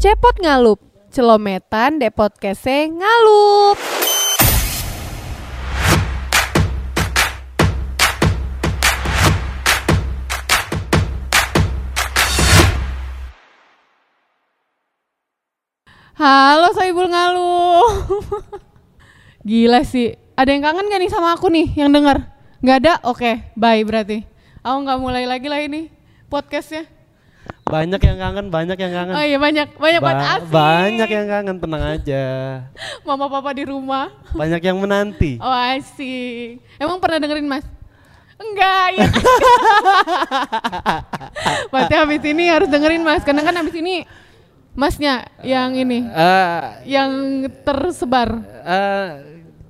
Cepot ngalup, celometan de podcastnya ngalup. Halo Soibul Ngalup. Gila sih. Ada yang kangen gak nih sama aku nih yang denger? Nggak ada? Oke, bye berarti. Aku nggak mulai lagi lah ini podcastnya. Banyak yang kangen, banyak yang kangen. Oh iya banyak, banyak banget Ba- asik. banyak yang kangen, tenang aja. Mama papa di rumah. Banyak yang menanti. Oh asik. Emang pernah dengerin mas? Enggak ya. Berarti habis ini harus dengerin mas. Karena kan habis ini masnya yang ini, Eh, yang tersebar. eh,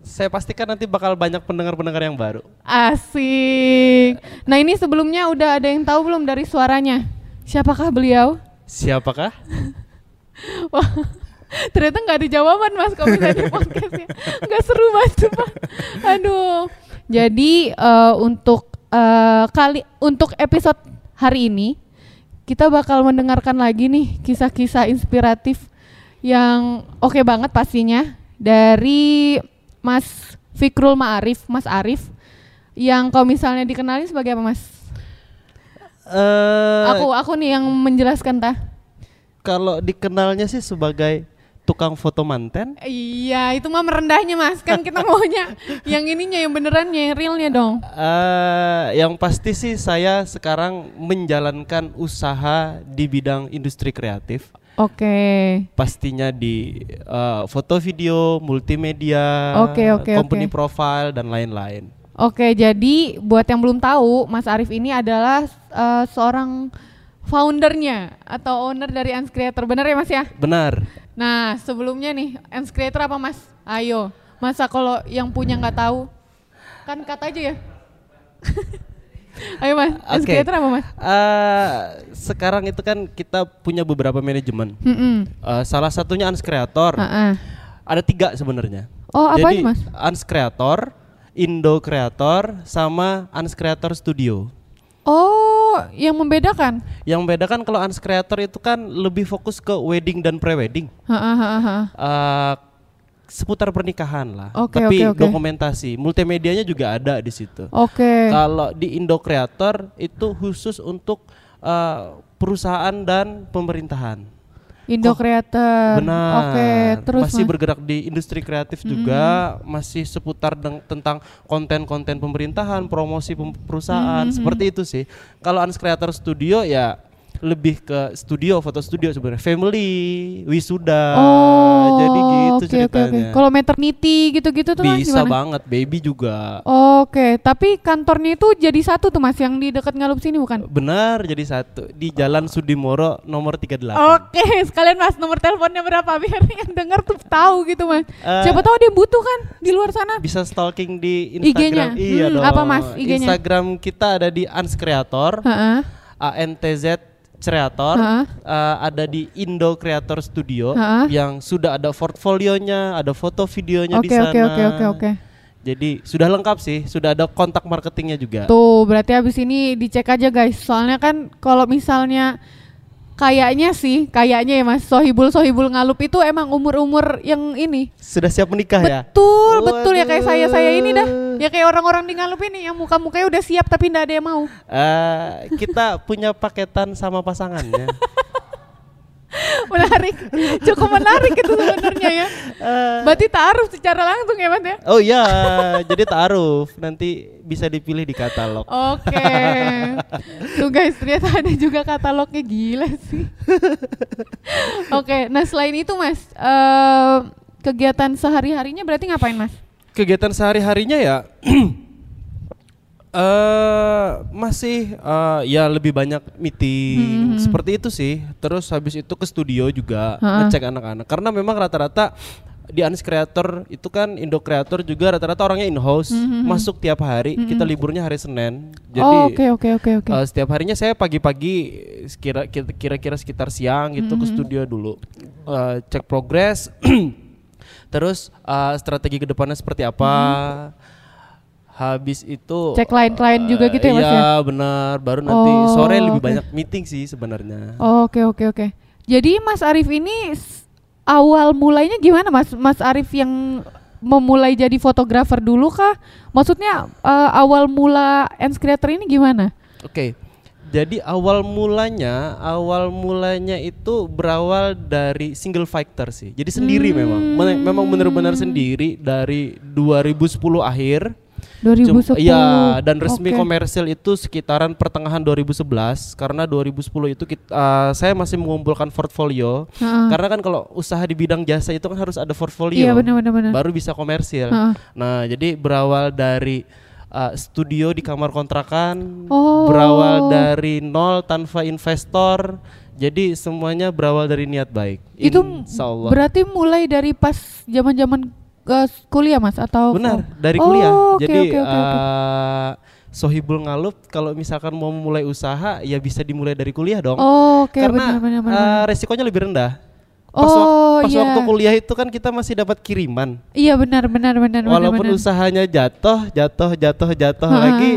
saya pastikan nanti bakal banyak pendengar-pendengar yang baru. Asik. Nah ini sebelumnya udah ada yang tahu belum dari suaranya? Siapakah beliau? Siapakah? Wah, ternyata nggak ada jawaban mas kalau bisa di podcastnya. Nggak seru mas cuma. Aduh. Jadi eh, untuk eh, kali untuk episode hari ini kita bakal mendengarkan lagi nih kisah-kisah inspiratif yang oke banget pastinya dari Mas Fikrul Ma'arif, Mas Arif yang kalau misalnya dikenali sebagai apa Mas? Eh, Aku aku nih yang menjelaskan tah. kalau dikenalnya sih sebagai tukang foto manten. Iya, itu mah merendahnya mas. Kan kita maunya yang ininya, yang benerannya, yang realnya dong. eh yang pasti sih saya sekarang menjalankan usaha di bidang industri kreatif. Oke. Pastinya di eh, foto video, multimedia, Oke, oke, company oke. profile dan lain-lain. Oke, jadi buat yang belum tahu, Mas Arif ini adalah eh, seorang foundernya atau owner dari Ans Creator. Bener ya mas ya? Benar. Nah, sebelumnya nih, Ans Creator apa mas? Ayo, masa kalau yang punya nggak tahu? Kan kata aja ya. Ayo mas, Ans Oke. Creator apa mas? Eh, sekarang itu kan kita punya beberapa manajemen. Mm-mm. Eh, salah satunya Ans Creator. Ah-ah. Ada tiga sebenarnya. Oh, apa Jadi Mas? Ans Creator, Indo Creator, sama Ans Creator Studio. Oh, yang membedakan? Yang membedakan kalau Ans Creator itu kan lebih fokus ke wedding dan pre-wedding. Ha-ha, ha-ha. Eh, seputar pernikahan lah. Oke, Tapi oke, oke. dokumentasi, multimedianya juga ada di situ. Oke. Kalau di Indo Creator itu khusus untuk eh, perusahaan dan pemerintahan. Indo Creator. Benar. Oke, terus masih Mas. bergerak di industri kreatif juga, masih seputar tentang konten-konten pemerintahan, promosi pem- perusahaan, seperti itu sih. Kalau Ans Creator Studio ya lebih ke studio, foto studio sebenarnya, family, wisuda. Oh, Jadi gitu oke, ceritanya. oke. Kalau maternity gitu-gitu tuh Bisa gimana? banget, baby juga. Oke, tapi kantornya itu jadi satu tuh Mas yang di dekat Ngalup sini bukan? Benar jadi satu di Jalan Sudimoro nomor 38. Oke, sekalian Mas nomor teleponnya berapa biar yang dengar tuh tahu gitu Mas. Eh, Siapa tahu dia butuh kan di luar sana. Bisa stalking di IG-nya? Instagram. Iya Hmm, dong. apa, Mas, IG-nya? Instagram kita ada di Ans Creator. Heeh. ANTZ Creator uh, ada di Indo Creator Studio Ha-ha. yang sudah ada portfolionya, ada foto videonya Oke, di sana. oke, oke, oke, oke. Jadi sudah lengkap sih, sudah ada kontak marketingnya juga. Tuh, berarti habis ini dicek aja guys. Soalnya kan kalau misalnya kayaknya sih, kayaknya ya Mas, sohibul sohibul ngalup itu emang umur-umur yang ini. Sudah siap menikah ya? Betul, betul ya kayak saya saya ini dah. Ya kayak orang-orang di ngalup ini yang muka-mukanya udah siap tapi ndak ada yang mau. Eh, kita punya paketan sama pasangannya. Menarik, cukup menarik itu sebenarnya ya. Eh, Berarti taruh secara langsung ya Mas ya. oh iya, jadi taruh nanti bisa dipilih di katalog. Oke. Tuh guys, ternyata ada juga katalognya gila sih. Oke, nah selain itu Mas, eh, kegiatan sehari-harinya berarti ngapain Mas? kegiatan sehari-harinya ya eh masih eh, ya lebih banyak meeting. Seperti itu sih. Terus habis itu ke studio juga Ha-ha. ngecek anak-anak. Karena memang rata-rata di Anis Creator itu kan Indo Creator juga rata-rata orangnya in house masuk tiap hari. Kita liburnya hari Senin. Jadi oh, oke oke oke oke. eh, setiap harinya saya pagi-pagi sekira- kira-kira sekitar siang gitu ke studio dulu. Eh, cek progres terus eh, strategi ke depannya seperti apa habis itu Cek klien-klien juga gitu ya, Mas, Iya ya? benar baru nanti Oh, sore lebih oke. banyak meeting sih sebenarnya Oh, Oke oke oke. Jadi Mas Arif ini awal mulainya gimana Mas? Mas Arif yang memulai jadi fotografer dulu kah? Maksudnya eh, awal mula Ends Creator ini gimana? Oke. Jadi awal mulanya, awal mulanya itu berawal dari single fighter sih. Jadi sendiri memang, Men- memang benar-benar sendiri dari 2010 akhir. Cum- 2010. Iya, dan resmi Oke. komersil itu sekitaran pertengahan 2011 karena 2010 itu kita, eh, saya masih mengumpulkan portfolio. Heeh. Karena kan kalau usaha di bidang jasa itu kan harus ada portfolio. Iya benar-benar benar. Baru bisa komersil. Heeh. Nah, jadi berawal dari uh, studio di kamar kontrakan, Oh. berawal dari nol tanpa investor. Jadi semuanya berawal dari niat baik. Itu Insya Allah. berarti mulai dari pas zaman-zaman eh, kuliah Mas atau Benar, dari Oh, kuliah. oke, Jadi oke, oke, oke. uh, Sohibul Ngalup kalau misalkan mau mulai usaha ya bisa dimulai dari kuliah dong. Oh, oke Karena benar-benar uh, resikonya lebih rendah. Pas, wak- Oh, pas iya. waktu kuliah itu kan kita masih dapat kiriman. Iya benar benar benar benar, Walaupun benar. usahanya jatuh, jatuh, jatuh, jatuh Ha. lagi,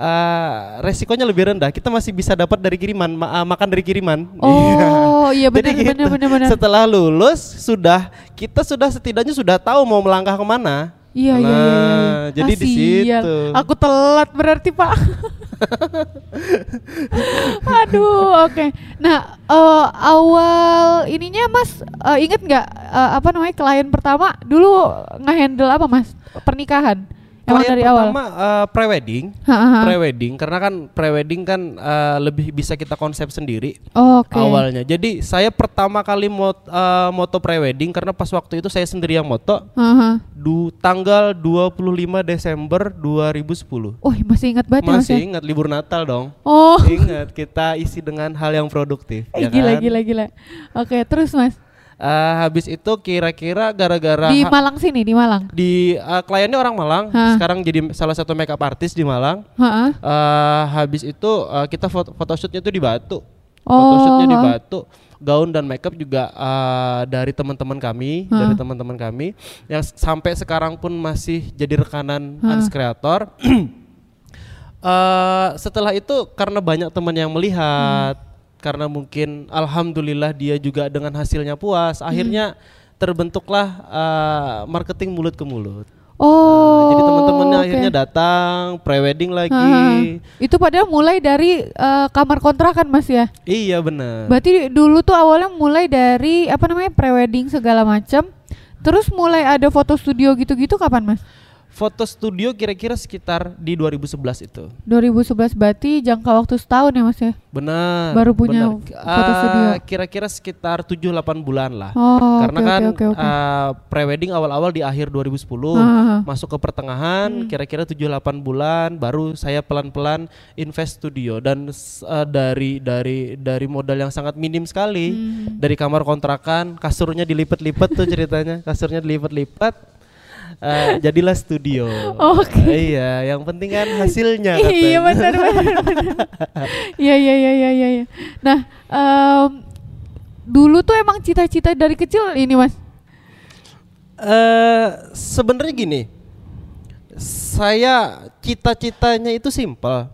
uh, resikonya lebih rendah. Kita masih bisa dapat dari kiriman, ma- uh, makan dari kiriman. Oh, iya benar Jadi benar gitu. benar benar. Setelah lulus sudah kita sudah setidaknya sudah tahu mau melangkah ke mana. Iya iya iya, Nah, iya. iya. jadi Ah, di situ. Aku telat berarti Pak. Aduh, oke. Nah, eh, awal ininya Mas eh, inget nggak eh, apa namanya klien pertama dulu ngehandle apa Mas? Pernikahan. Emang dari awal. pertama uh, prewedding, karena kan prewedding kan uh, lebih bisa kita konsep sendiri. Oke. awalnya. Jadi saya pertama kali mot, uh, moto prewedding karena pas waktu itu saya sendiri yang moto Ha, ha. du tanggal 25 Desember 2010. Oh, masih ingat banget ya, Mas Masih ya? ingat libur Natal dong. Oh, Ingat kita isi dengan hal yang produktif, eh, ya gila kan? gila gila. Oke, terus Mas. Uh, habis itu kira-kira gara-gara Di ha- Malang sini, di Malang. di uh, kliennya orang Malang, Hah. sekarang jadi salah satu makeup artist di Malang. Ha, Uh, habis itu uh, kita foto photoshootnya itu di Batu. Oh, Photoshootnya di ha. Batu. Gaun dan makeup juga uh, dari teman-teman kami, Ha. dari teman-teman kami yang sampai sekarang pun masih jadi rekanan Ha. Ans Creator. Uh, setelah itu karena banyak teman yang melihat, karena mungkin alhamdulillah dia juga dengan hasilnya puas, akhirnya terbentuklah uh, marketing mulut ke mulut. Oh. Nah, jadi teman-temannya oke. akhirnya datang prewedding lagi. Itu padahal mulai dari eh, kamar kontrakan Mas ya. Iya benar. Berarti dulu tuh awalnya mulai dari apa namanya prewedding segala macam. Terus mulai ada foto studio gitu-gitu kapan Mas? Foto studio kira-kira sekitar di 2011 itu. 2011 berarti jangka waktu setahun ya Mas ya? Benar. Baru punya benar. foto Ah, studio. Kira-kira sekitar 7-8 bulan lah. Oh, Karena oke, kan oke, oke, oke. ah, prewedding awal-awal di akhir 2010, Ha, ha, ha. masuk ke pertengahan Hmm. kira-kira 7-8 bulan baru saya pelan-pelan invest studio dan ah, dari dari dari modal yang sangat minim sekali. Hmm. Dari kamar kontrakan, kasurnya dilipat-lipat tuh ceritanya. Kasurnya dilipat-lipat. Eh, jadilah studio. Oke. Eh, iya, yang penting kan hasilnya Iya katanya. benar benar. benar. Iya iya iya iya iya. iya. Nah, em, dulu tuh emang cita-cita dari kecil ini Mas. Eh sebenarnya gini, saya cita-citanya itu simpel.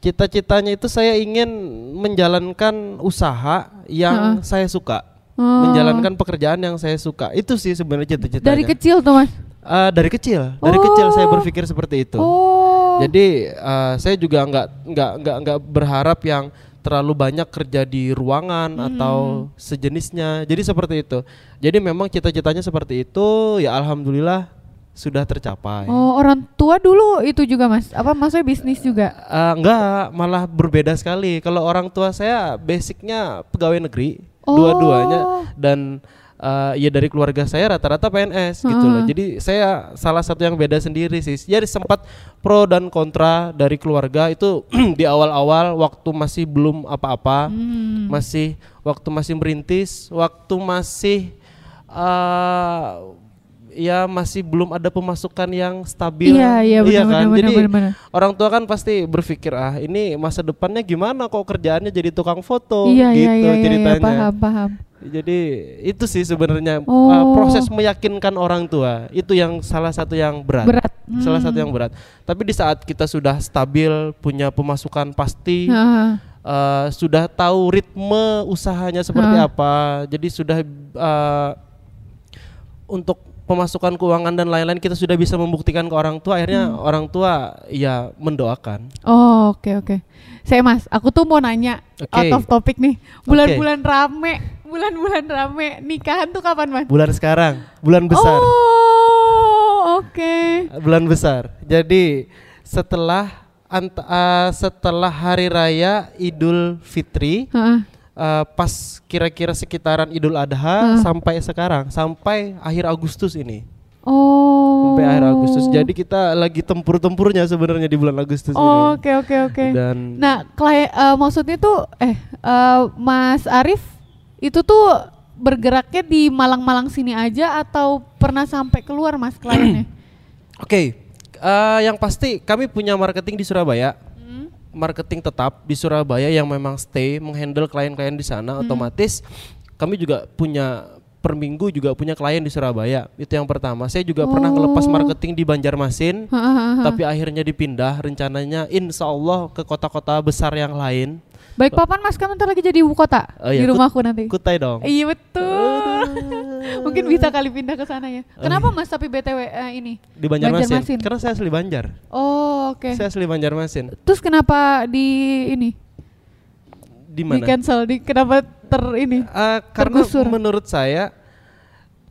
Cita-citanya itu saya ingin menjalankan usaha yang saya suka, Oh. menjalankan pekerjaan yang saya suka. Itu sih sebenarnya cita-citanya. Dari kecil tuh Mas. Eh, dari kecil, dari kecil saya Oh. berpikir seperti itu. Oh. Jadi eh, saya juga nggak nggak nggak nggak berharap yang terlalu banyak kerja di ruangan Hmm. atau sejenisnya. Jadi seperti itu. Jadi memang cita-citanya seperti itu. Ya alhamdulillah sudah tercapai. Oh, orang tua dulu itu juga Mas. Apa maksudnya bisnis juga? Eh, enggak, malah berbeda sekali. Kalau orang tua saya basicnya pegawai negeri, Oh. dua-duanya dan eh, ya dari keluarga saya rata-rata PNS gitu loh. Jadi saya salah satu yang beda sendiri sih. Jadi sempat pro dan kontra dari keluarga itu di awal-awal waktu masih belum apa-apa, Hmm. masih waktu masih merintis, waktu masih eh ya masih belum ada pemasukan yang stabil. Iya, iya benar kan? benar Jadi benar benar. orang tua kan pasti berpikir ah ini masa depannya gimana kok kerjaannya jadi tukang foto Iya gitu iya iya iya, ceritanya. iya paham paham. Jadi itu sih sebenarnya Oh. uh, proses meyakinkan orang tua itu yang salah satu yang berat. Berat. Salah satu Hmm. yang berat. Tapi di saat kita sudah stabil punya pemasukan pasti Heeh. eh, sudah tahu ritme usahanya seperti Hah. apa. Jadi sudah eh, untuk pemasukan keuangan dan lain-lain kita sudah bisa membuktikan ke orang tua. Akhirnya Hmm. orang tua ya mendoakan. Oh, oke oke. Saya Mas, aku tuh mau nanya Oke. out of topic nih. Bulan-bulan rame, bulan-bulan rame nikahan tuh kapan, Mas? Bulan sekarang, bulan besar. Oh, oke. bulan besar. Jadi setelah ant- eh, setelah hari raya Idul Fitri Heeh. eh, pas kira-kira sekitaran Idul Adha Hmm. sampai sekarang sampai akhir Agustus ini. Oh. Sampai akhir Agustus. Jadi kita lagi tempur-tempurnya sebenarnya di bulan Agustus Oh, ini. Oke oke oke. Dan Nah, klien eh, maksudnya tuh eh eh, Mas Arif itu tuh bergeraknya di Malang-Malang sini aja atau pernah sampai keluar Mas kliennya? oke, eh, yang pasti kami punya marketing di Surabaya. Hmm. marketing tetap di Surabaya yang memang stay menghandle klien-klien di sana Hmm. otomatis kami juga punya per minggu juga punya klien di Surabaya itu yang pertama saya juga pernah ngelepas Oh. marketing di Banjarmasin tapi akhirnya dipindah rencananya insya Allah ke kota-kota besar yang lain Baik papan Mas kan ntar lagi jadi ibu kota Oh di iya, rumahku nanti. Kutai dong Iya betul. Mungkin bisa kali pindah ke sana ya. Kenapa Mas tapi BTW eh, ini? di Banjarmasin. Banjarmasin. karena saya asli Banjar Oh, oke. saya asli Banjarmasin Terus kenapa di ini? Di Di mana cancel di kenapa ter ini? Eh, karena Tergusur. menurut saya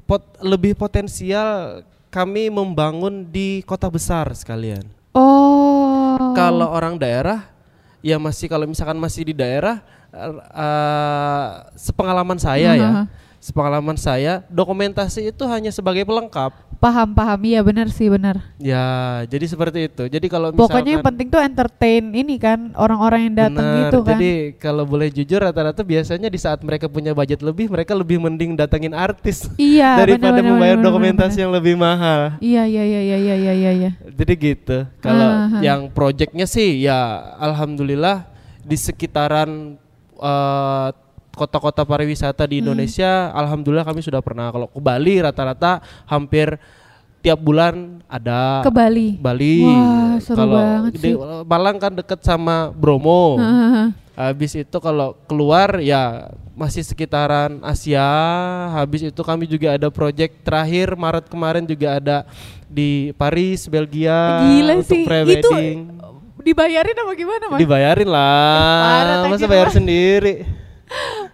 pot, lebih potensial kami membangun di kota besar sekalian. Oh. Kalau orang daerah ya masih kalau misalkan masih di daerah eh, sepengalaman saya ya. Sepengalaman saya dokumentasi itu hanya sebagai pelengkap. paham paham iya benar sih benar. Ya, jadi seperti itu. Jadi kalau misalkan Pokoknya yang penting tuh entertain ini kan orang-orang yang datang gitu kan. Jadi kalau boleh jujur rata-rata biasanya di saat mereka punya budget lebih, mereka lebih mending datangin artis iya. daripada benar, membayar benar, dokumentasi benar. yang lebih mahal. Iya iya iya iya iya iya iya. iya. Jadi gitu. Kalau Aha. yang projectnya sih ya alhamdulillah di sekitaran eh, kota-kota pariwisata Hmm. di Indonesia, alhamdulillah kami sudah pernah. Kalau ke Bali rata-rata hampir tiap bulan ada Ke Bali. Bali. Wah, seru Kalau banget sih. Malang kan deket sama Bromo. Habis itu kalau keluar ya masih sekitaran Asia. Habis itu kami juga ada project terakhir Maret kemarin juga ada di Paris, Belgia Gila untuk sih. Itu pre-wedding. dibayarin apa gimana Mas? Dibayarin lah. thank Masa bayar sendiri?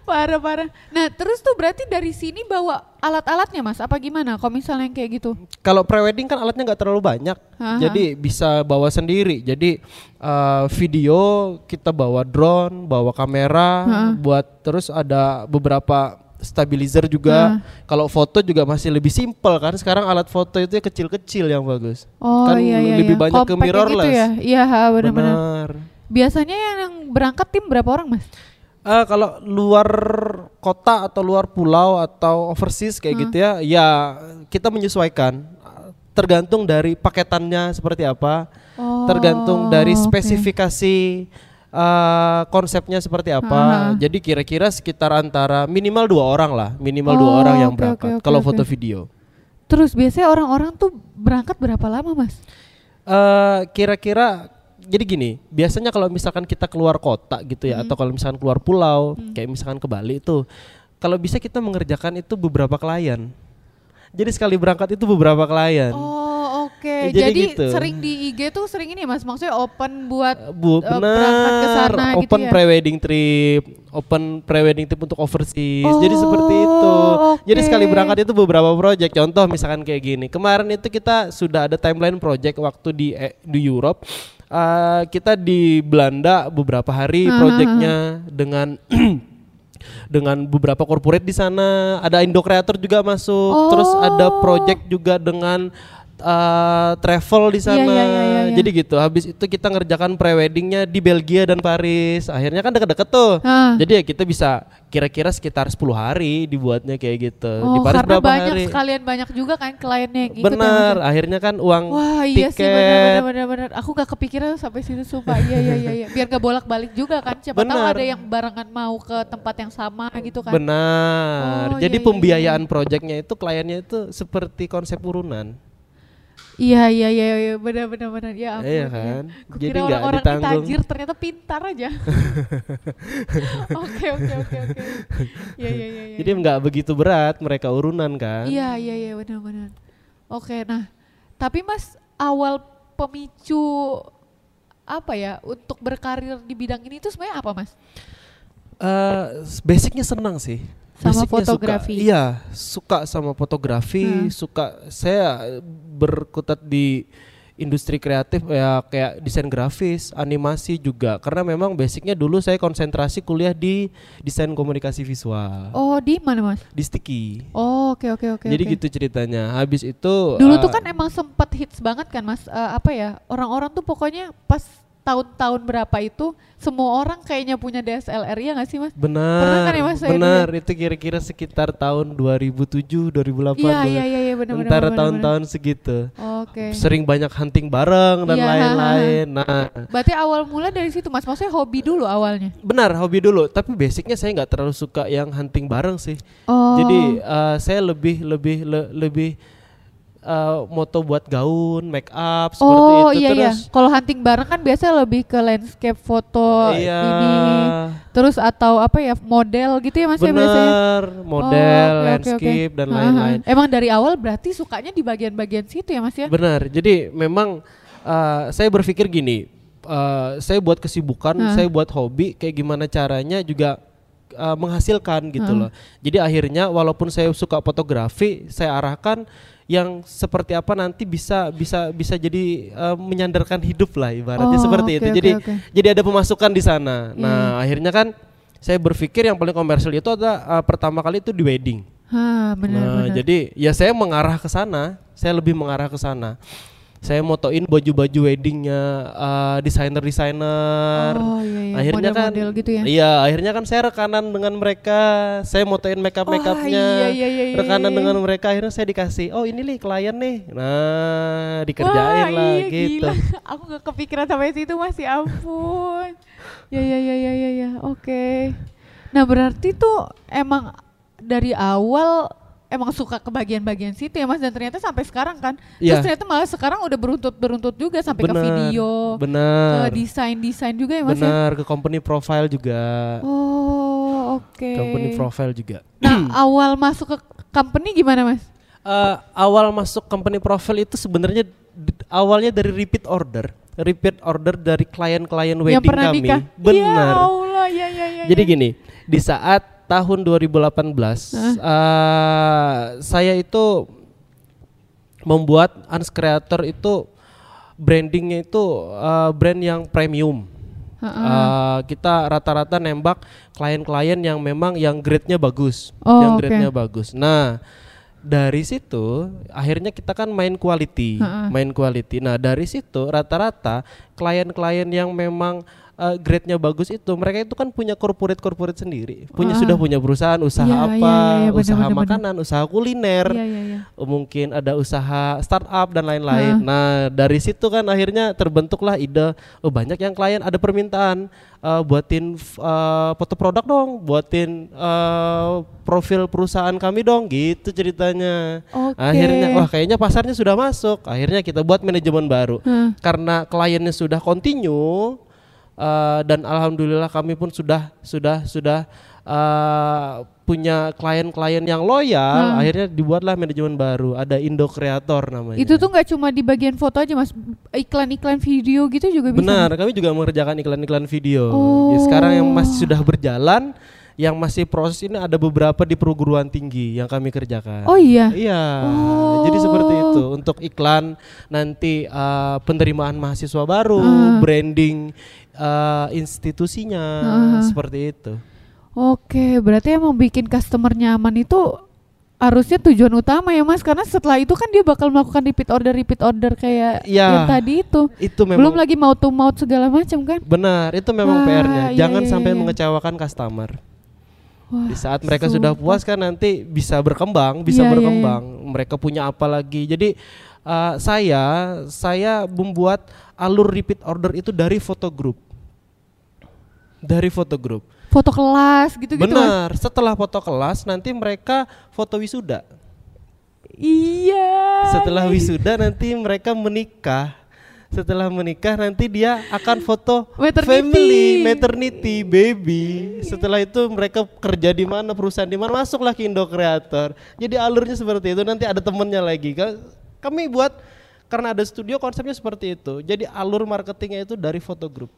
Parah parah. Nah terus tuh berarti dari sini bawa alat-alatnya Mas? Apa gimana? Kalau misalnya yang kayak gitu? Kalau pre-wedding kan alatnya nggak terlalu banyak. Aha. Jadi bisa bawa sendiri. Jadi eh, video kita bawa drone, bawa kamera, Ha. buat terus ada beberapa stabilizer juga. Kalau foto juga masih lebih simpel kan. Sekarang alat foto itu ya kecil-kecil yang bagus. Oh kan iya iya. lebih iya. banyak ke Compact yang mirrorless. Gitu ya? Iya benar-benar. Benar. Biasanya yang berangkat tim berapa orang Mas? Eh, kalau luar kota atau luar pulau atau overseas kayak gitu ya, ya kita menyesuaikan. Tergantung dari paketannya seperti apa. Oh, tergantung dari spesifikasi eh, konsepnya seperti apa. Aha. Jadi kira-kira sekitar antara minimal dua orang lah, minimal dua Oh, orang yang berangkat. oke, oke, kalau oke. foto video, Terus biasanya orang-orang tuh berangkat berapa lama Mas? Eh, kira-kira jadi gini, biasanya kalau misalkan kita keluar kota gitu ya, atau kalau misalkan keluar pulau, kayak misalkan ke Bali itu, kalau bisa kita mengerjakan itu beberapa klien. Jadi sekali berangkat itu beberapa klien. Oh oke. Ya, jadi Jadi, gitu. sering di IG tuh sering ini Mas, maksudnya open buat Bu, eh, berangkat ke sana gitu Open ya? pre-wedding trip, open pre-wedding trip untuk overseas. Jadi Oh, seperti itu. Jadi oke. sekali berangkat itu beberapa project. Contoh misalkan kayak gini. Kemarin itu kita sudah ada timeline project waktu di eh, di Europe. Eh, kita di Belanda beberapa hari Ah, projectnya dengan dengan beberapa corporate di sana. Ada Indo Creator juga masuk. Terus ada Oh. project juga dengan eh, travel di Iya, sana. iya, iya, iya, iya. Jadi gitu. Habis itu kita ngerjakan pre-weddingnya di Belgia dan Paris. Akhirnya kan deket-deket tuh. Ah. Jadi ya kita bisa kira-kira sekitar 10 hari dibuatnya kayak gitu. di Oh, Paris karena berapa banyak hari? sekalian banyak juga kan kliennya yang ikut ya, Benar. ya? Akhirnya kan uang Wah iya sih tiket. benar benar benar. Aku gak kepikiran sampai situ sumpah. iya iya iya iya. Biar gak bolak-balik juga kan. Siapa tahu ada yang barengan mau ke tempat yang sama gitu kan. Benar. Oh, Jadi iya, iya, pembiayaan proyeknya itu kliennya itu seperti konsep urunan. Iya iya iya iya benar benar benar ya ampun. Iya ya. kan? Kukira Jadi nggak orang-orang ini ditanggung. tajir ternyata pintar aja. Oke oke oke oke. Iya iya iya. iya. Jadi nggak begitu berat mereka urunan kan? Iya iya iya benar benar. Oke nah tapi mas awal pemicu apa ya untuk berkarir di bidang ini itu sebenarnya apa mas? Eh, basicnya senang sih. Sama Basicnya fotografi. Suka, iya, suka sama fotografi, Hmm. suka saya berkutat di industri kreatif ya kayak desain grafis, animasi juga. Karena memang basicnya dulu saya konsentrasi kuliah di desain komunikasi visual Oh di mana mas? di Sticky. Oh oke oke oke. Jadi oke. gitu ceritanya. Habis itu Dulu eh, tuh kan emang sempat hits banget kan mas, Eh, apa ya orang-orang tuh pokoknya pas tahun-tahun berapa itu semua orang kayaknya punya DSLR ya nggak sih mas? Pernah benar kan ya, Mas, benar itu kira-kira sekitar tahun 2007 2008 Iya iya iya iya benar benar. antara benar, tahun-tahun segitu benar. Oke. sering banyak hunting bareng dan Iya, lain-lain nah Berarti awal mula dari situ mas, maksudnya hobi dulu awalnya. benar hobi dulu tapi basicnya saya nggak terlalu suka yang hunting bareng sih Oh. jadi eh, saya lebih lebih le- lebih eh, moto buat gaun make up seperti oh itu iya iya. terus Kalau hunting bareng kan biasa lebih ke landscape foto iya ini. Terus atau apa ya model gitu ya mas ya biasanya. bener model Oh, oke. landscape dan Ha, ha. lain-lain Emang dari awal berarti sukanya di bagian-bagian situ ya mas ya? Benar. Jadi memang uh, saya berpikir gini, uh, saya buat kesibukan, Hah. saya buat hobi, kayak gimana caranya juga uh, menghasilkan gitu Hah. loh. Jadi akhirnya walaupun saya suka fotografi, saya arahkan yang seperti apa nanti bisa bisa bisa jadi uh, menyandarkan hidup lah ibaratnya Oh, seperti oke, itu. Jadi oke. jadi ada pemasukan di sana. Iya, Nah akhirnya kan saya berpikir yang paling komersial itu ada uh, pertama kali itu di wedding. Hah, benar Nah, benar. jadi ya saya mengarah ke sana, saya lebih mengarah ke sana. Saya motoin baju-baju weddingnya uh, desainer-desainer. Oh iya iya. akhirnya kan, model-model gitu ya. iya, akhirnya kan saya rekanan dengan mereka. Saya motoin makeup makeupnya, Oh, iya, iya, iya, iya, rekanan iya. dengan mereka. Akhirnya saya dikasih, oh ini nih klien nih. Nah, dikerjain Wah, lah iya, gitu. Gila. Aku gak kepikiran sampai situ masih ampun. ya ya ya ya ya ya. Oke. Nah, berarti tuh emang dari awal emang suka ke bagian-bagian situ ya Mas dan ternyata sampai sekarang kan. Iya. Terus ternyata malah sekarang udah beruntut-beruntut juga sampai ke Benar, video, benar, ke desain-desain juga ya Mas ya. benar ke company profile juga, Oh, oke. company profile juga. Nah, awal masuk ke company gimana Mas? Eh, awal masuk company profile itu sebenarnya awalnya dari repeat order, repeat order dari klien-klien Yang wedding pernah kami. nikah. Ya Benar. Allah, ya ya ya. Jadi ya. gini, di saat tahun 2018 eh, saya itu membuat Ans Creator itu brandingnya itu eh, brand yang premium. Ha-ha. Eh, kita rata-rata nembak klien-klien yang memang yang grade-nya bagus, Oh, yang grade-nya bagus. Nah, dari situ akhirnya kita kan main quality, Ha-ha. main quality. Nah, dari situ rata-rata klien-klien yang memang eh, grade-nya bagus itu mereka itu kan punya corporate corporate sendiri, punya Wah. sudah punya perusahaan usaha Iya, apa, iya, benar, usaha benar. makanan, usaha kuliner, Iya iya iya. mungkin ada usaha startup dan lain-lain. Nah dari situ kan akhirnya terbentuklah ide, oh banyak yang klien ada permintaan eh, buatin eh, foto produk dong, buatin eh, profil perusahaan kami dong, gitu ceritanya. Oke. Akhirnya wah kayaknya pasarnya sudah masuk, akhirnya kita buat manajemen baru. Karena kliennya sudah continue eh, dan alhamdulillah kami pun sudah sudah sudah eh, punya klien-klien yang loyal, Hmm. akhirnya dibuatlah manajemen baru. Ada Indo Creator namanya. Itu tuh nggak cuma di bagian foto aja mas, iklan-iklan video gitu juga bisa. benar, kami juga mengerjakan iklan-iklan video. Oh. Ya, sekarang yang masih sudah berjalan, yang masih proses ini ada beberapa di perguruan tinggi yang kami kerjakan. Oh iya. Iya, Oh. jadi seperti itu untuk iklan nanti uh, penerimaan mahasiswa baru, Ah. branding uh, institusinya Ah. seperti itu. Oke, berarti emang bikin customer nyaman itu harusnya tujuan utama ya mas, karena setelah itu kan dia bakal melakukan repeat order repeat order kayak Iya. yang tadi itu. Itu memang Belum lagi mau to mouth segala macam kan? benar, itu memang Wah, PR-nya. iya, Jangan iya, sampai iya. mengecewakan customer. Wah, Di saat mereka sudah sumpah. puas kan nanti bisa berkembang, bisa Iya, iya, berkembang. Mereka punya apa lagi? Jadi uh, saya saya membuat alur repeat order itu dari foto group. Dari foto group. Foto kelas gitu-gitu mas. Benar. Setelah foto kelas nanti mereka foto wisuda. Iya. Setelah wisuda nanti mereka menikah. Setelah menikah nanti dia akan foto Maternity. family, maternity, baby. Setelah itu mereka kerja di mana, perusahaan di mana, masuklah ke Indo Creator. Jadi alurnya seperti itu. Nanti ada temennya lagi. Ka- Kami buat karena ada studio konsepnya seperti itu. Jadi alur marketingnya itu dari foto group.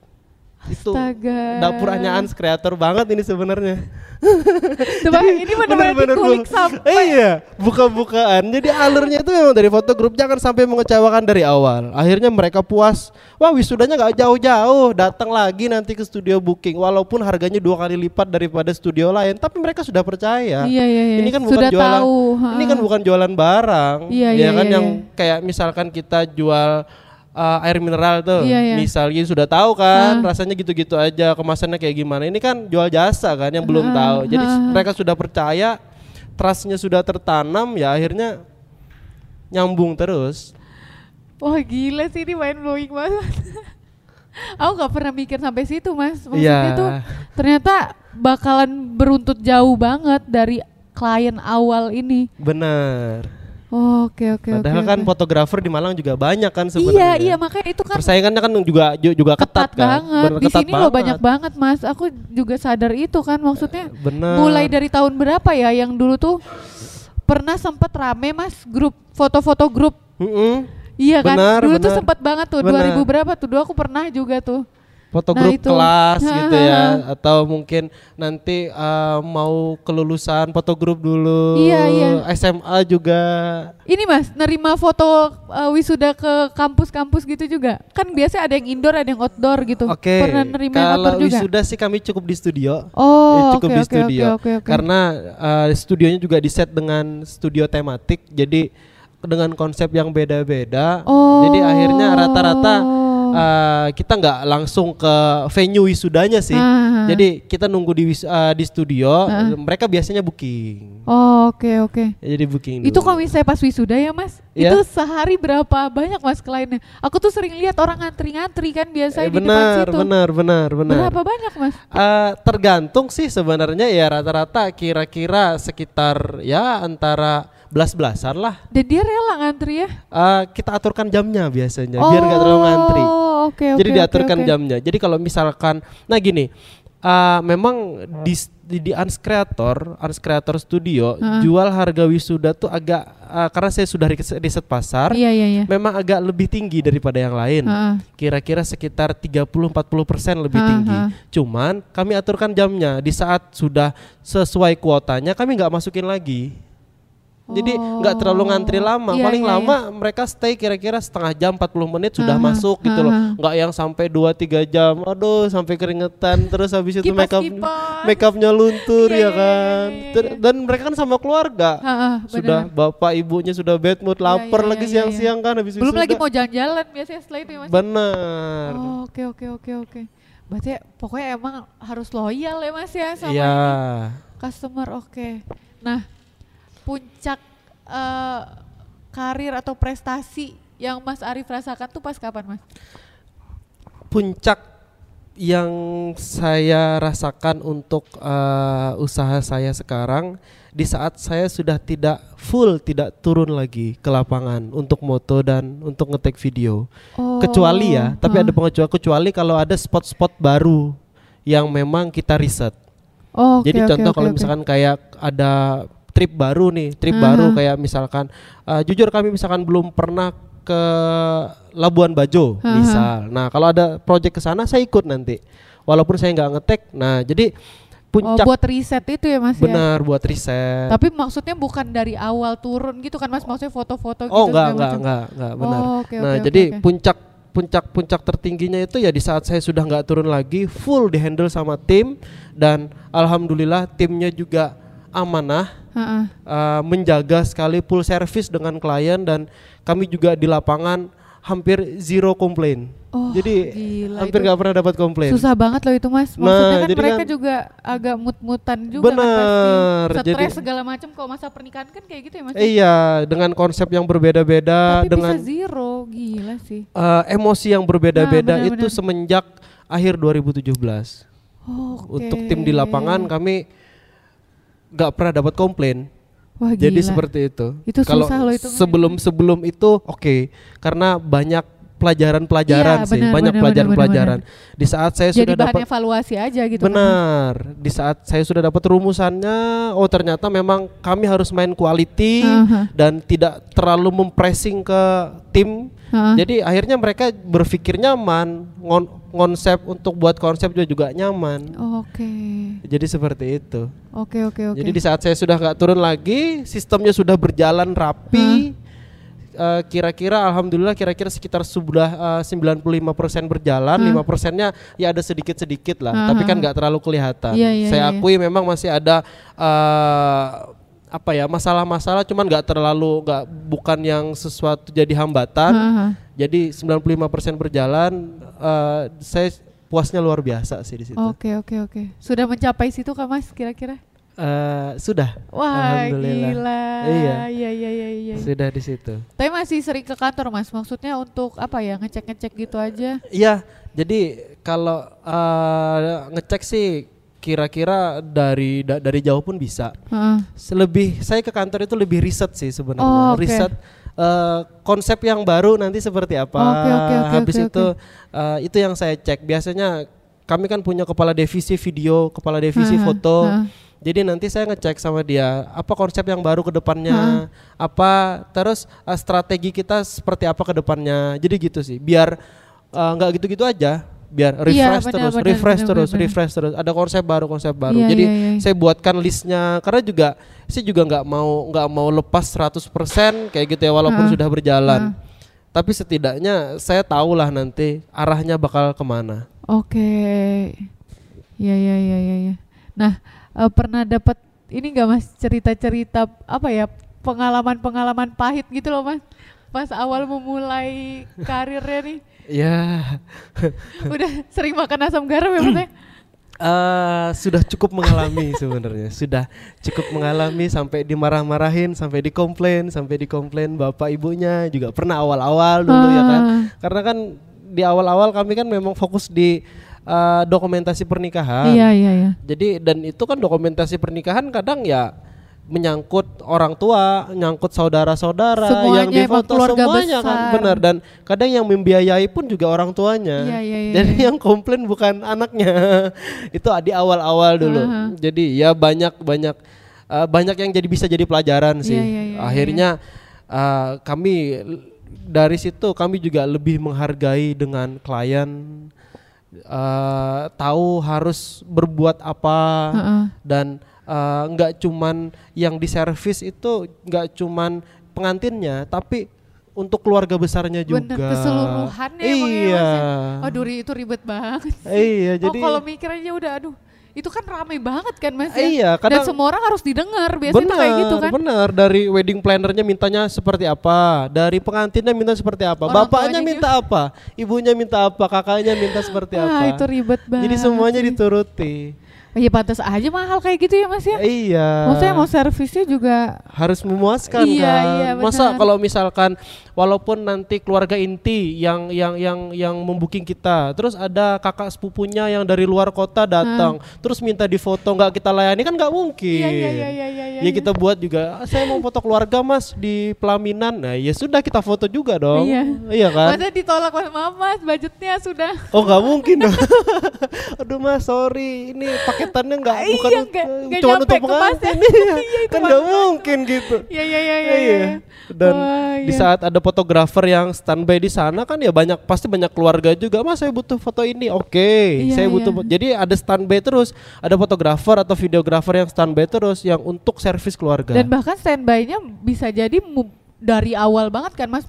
Itu Astaga. dapur anyaan kreator banget ini sebenarnya. Coba ini benar-benar dikulik sampai Iya, buka-bukaan. Jadi alurnya itu memang dari foto grup jangan sampai mengecewakan dari awal. Akhirnya mereka puas. Wah, wisudanya nggak jauh-jauh, datang lagi nanti ke studio booking walaupun harganya dua kali lipat daripada studio lain, tapi mereka sudah percaya. Iya, iya, iya. Ini kan bukan Sudah jualan tahu, Ini kan bukan jualan barang. Iya, ya iya, kan iya, yang iya. kayak misalkan kita jual uh, air mineral tuh, Iya, iya. misalnya sudah tahu kan Ah. rasanya gitu-gitu aja, kemasannya kayak gimana. Ini kan jual jasa kan yang belum Ah, tahu. Jadi ah. mereka sudah percaya, trustnya sudah tertanam, ya akhirnya nyambung terus. Wah gila sih ini main blowing banget. Aku nggak pernah mikir sampai situ mas. Maksudnya Iya. tuh ternyata bakalan beruntut jauh banget dari klien awal ini. Benar. Oh, Oke oke oke. Padahal kan oke. fotografer di Malang juga banyak kan Iya sebenarnya. iya makanya itu kan Persaingannya kan juga ju- juga ketat, ketat, kan. banget. Bener, Di ketat sini loh banyak banget mas. Aku juga sadar itu kan maksudnya. Benar. Mulai dari tahun berapa ya yang dulu tuh pernah sempet rame mas grup foto-foto grup. Mm-mm. Iya kan. Benar, dulu tuh benar. sempet banget tuh. Benar. 2000 berapa tuh? Dulu aku pernah juga tuh. Foto Nah, grup itu. kelas Ha, gitu ya ha. atau mungkin nanti uh, mau kelulusan foto grup dulu Iya, iya. SMA juga Ini mas, nerima foto uh, wisuda ke kampus-kampus gitu juga. Kan biasanya ada yang indoor, ada yang outdoor gitu. oke Pernah nerima kalau outdoor juga? wisuda sih kami cukup di studio Oh, Ya, cukup oke, di studio oke, oke, oke. karena uh, studionya juga di set dengan studio tematik jadi dengan konsep yang beda-beda Oh. jadi akhirnya rata-rata uh, kita nggak langsung ke venue wisudanya sih Ah. jadi kita nunggu di uh, di studio Ah. mereka biasanya booking Oh, oke oke. Ya, jadi booking Itu dulu. kalau misalnya pas wisuda ya mas, Iya. itu sehari berapa banyak mas kliennya? Aku tuh sering lihat orang ngantri-ngantri kan Eh, biasanya di depan benar, situ. benar, benar, benar. Berapa banyak mas? Eh, tergantung sih sebenarnya ya rata-rata kira-kira sekitar ya antara belas-belasan lah. Dan dia rela ngantri ya? Eh, kita aturkan jamnya biasanya biar nggak terlalu ngantri. Oh, oke oke. Jadi oke, diaturkan oke. jamnya. Jadi kalau misalkan, nah gini, eh, memang di di, di Ans Creator, Ans Creator Studio Heeh. jual harga wisuda tuh agak eh, karena saya sudah riset, pasar, Iya iya iya. memang agak lebih tinggi daripada yang lain. Heeh. kira-kira sekitar 30-40 persen lebih Ha, tinggi. Cuman kami aturkan jamnya di saat sudah sesuai kuotanya kami nggak masukin lagi. Jadi nggak terlalu ngantri lama. Iya, Paling iya, lama mereka stay kira-kira setengah jam 40 menit sudah Ha, ha, masuk gitu loh. Nggak yang sampai 2-3 jam. Aduh sampai keringetan terus habis itu make up Kipas-kipas. make upnya luntur ya Iya, iya, kan. iya, iya, Ter- Dan mereka kan sama keluarga. Heeh, Sudah benar. bapak ibunya sudah bad mood, lapar iya, lagi iya, iya. siang-siang kan habis Belum lagi mau jalan-jalan biasanya setelah itu ya mas. Benar. Oh, Oke oke oke oke. Berarti pokoknya emang harus loyal ya mas ya sama Iya. ini customer. Oke. Nah puncak eh, karir atau prestasi yang Mas Arif rasakan tuh pas kapan mas? puncak yang saya rasakan untuk eh, usaha saya sekarang di saat saya sudah tidak full tidak turun lagi ke lapangan untuk moto dan untuk ngetek video Oh, kecuali ya tapi ah. ada pengecualian kecuali kalau ada spot-spot baru yang memang kita riset Oh, oke, jadi oke, contoh oke, kalau oke. misalkan kayak ada trip baru nih, trip Aha. baru kayak misalkan eh, jujur kami misalkan belum pernah ke Labuan Bajo Aha. misal. Nah, kalau ada project ke sana saya ikut nanti. Walaupun saya nggak ngetek. Nah, jadi Oh, puncak buat riset itu ya mas ya? benar buat riset. Tapi maksudnya bukan dari awal turun gitu kan mas? Maksudnya foto-foto gitu oh, enggak segala enggak macam. enggak enggak benar. Oh, oke, nah, oke, jadi oke. puncak puncak puncak tertingginya itu ya di saat saya sudah nggak turun lagi, full dihandle sama tim dan alhamdulillah timnya juga amanah Ha-ha. uh, menjaga sekali full service dengan klien dan kami juga di lapangan hampir zero komplain. Oh, Jadi gila, hampir nggak pernah dapat komplain. Susah banget loh itu mas. Nah, Maksudnya kan jadi mereka kan- juga agak mut-mutan juga Bener, kan pasti. Stres jadi- segala macam kalau masa pernikahan kan kayak gitu ya mas. Iya, dengan konsep yang berbeda-beda, Tapi dengan bisa zero, gila sih. uh, emosi yang berbeda-beda Nah, itu semenjak akhir 2017. Oh, Untuk tim di lapangan kami nggak pernah dapat komplain. Wah gila. Jadi seperti itu. Itu Kalau susah loh itu, sebelum sebelum itu oke karena banyak pelajaran-pelajaran Iya, sih, benar, banyak pelajaran-pelajaran. Di saat saya Jadi sudah dapat evaluasi aja gitu. kan, benar, di saat saya sudah dapat rumusannya, oh ternyata memang kami harus main quality Aha. dan tidak terlalu mempressing ke tim. Jadi akhirnya mereka berpikir nyaman, ngon- konsep untuk buat konsep juga juga nyaman. Oke. Jadi seperti itu. Oke oke oke. Jadi di saat saya sudah nggak turun lagi, sistemnya sudah berjalan rapi. Eh, kira-kira alhamdulillah kira-kira sekitar sudah eh, 95% berjalan, lima persennya ya ada sedikit-sedikit lah, Hah, tapi kan nggak terlalu kelihatan. Iya, iya, saya iya. akui memang masih ada eh, apa ya masalah-masalah, cuman nggak terlalu nggak bukan yang sesuatu jadi hambatan. Aha. Jadi 95% berjalan, eh, saya puasnya luar biasa sih di situ. Oke oke oke. Sudah mencapai situ kak Mas kira-kira? Eh, sudah, Wah Alhamdulillah. gila. Iya. Iya iya iya iya. sudah di situ. Tapi masih sering ke kantor Mas. Maksudnya untuk apa ya ngecek-ngecek gitu aja? Iya, jadi kalau eh, ngecek sih kira-kira dari da- dari jauh pun bisa. Heeh. Lebih saya ke kantor itu lebih riset sih sebenarnya. Oh, oke. Riset eh, konsep yang baru nanti seperti apa. Oke, oke, oke, Habis oke, itu eh, itu yang saya cek. Biasanya kami kan punya kepala divisi video, kepala divisi Aha, foto. aha. Jadi nanti saya ngecek sama dia apa konsep yang baru ke depannya, apa terus eh, strategi kita seperti apa ke depannya. Jadi gitu sih. Biar nggak gitu-gitu aja, biar Iya, refresh benar, terus, benar, refresh benar, terus, benar. refresh terus. Ada konsep baru, konsep baru. Iya, Jadi iya, iya. saya buatkan listnya karena juga saya juga nggak mau nggak mau lepas 100% kayak gitu ya walaupun Ha, sudah berjalan. Tapi setidaknya saya tahu lah nanti arahnya bakal ke mana. Oke. Iya iya iya iya. Ya. Nah eh, pernah dapat ini nggak Mas cerita-cerita apa ya pengalaman-pengalaman pahit gitu loh Mas? Pas awal memulai karirnya nih, Ya, udah sering makan asam garam ya Mas? ya? eh sudah cukup mengalami sebenarnya, sudah cukup mengalami sampai dimarah-marahin, sampai dikomplain, sampai dikomplain bapak ibunya juga pernah awal-awal dulu ya kan. Ah. Karena kan di awal-awal kami kan memang fokus di eh, dokumentasi pernikahan. Iya iya iya. Jadi dan itu kan dokumentasi pernikahan kadang ya menyangkut orang tua, nyangkut saudara-saudara yang difoto semuanya kan besar. benar dan kadang yang membiayai pun juga orang tuanya. Iya, iya, iya, Jadi iya. yang komplain bukan anaknya. itu di awal-awal dulu. Aha. Jadi ya banyak banyak eh, banyak yang jadi bisa jadi pelajaran sih. Iya, iya, iya, Akhirnya eh, kami l- dari situ kami juga lebih menghargai dengan klien eh, tahu harus berbuat apa Heeh. dan eh, nggak cuman yang di servis itu nggak cuman pengantinnya tapi untuk keluarga besarnya juga Bener keseluruhannya emang ya, iya Mas, ya. Aduh Ri, itu ribet banget. iya oh jadi kalau mikir aja udah aduh itu kan rame banget kan Mas ya? Iya, Dan kadang- semua orang harus didengar biasanya tuh kayak gitu kan. benar dari wedding plannernya mintanya seperti apa dari pengantinnya minta seperti apa Orang bapaknya minta apa ibunya minta apa kakaknya minta seperti Wah, apa itu ribet banget. jadi semuanya sih. dituruti Iya pantas aja mahal kayak gitu ya Mas ya. iya Maksudnya mau servisnya juga harus memuaskan Iya, kan. iya, Masa kalau misalkan walaupun nanti keluarga inti yang yang yang yang membuking kita, terus ada kakak sepupunya yang dari luar kota datang, terus minta difoto nggak kita layani kan nggak mungkin. Iya, iya, iya, iya, iya, Ya iya. kita buat juga, "Ah, saya mau foto keluarga mas di pelaminan, nah ya sudah kita foto juga dong, Iya. iya kan? Masa ditolak mas maaf mas budgetnya sudah Oh nggak mungkin dong. Aduh mas sorry ini paketannya nggak Iya, bukan nggak- nggak cuma untuk pengantin. Iya, Iya, kan nggak mungkin gitu. Iya iya iya iya. Iya. iya. Dan Wah, di saat ada fotografer yang standby di sana kan ya banyak pasti banyak keluarga juga. Mas saya butuh foto ini. Oke, Iya, saya butuh. iya. Jadi ada standby terus. Ada fotografer atau videografer yang standby terus yang untuk servis keluarga. Dan bahkan standby-nya bisa jadi dari awal banget kan mas.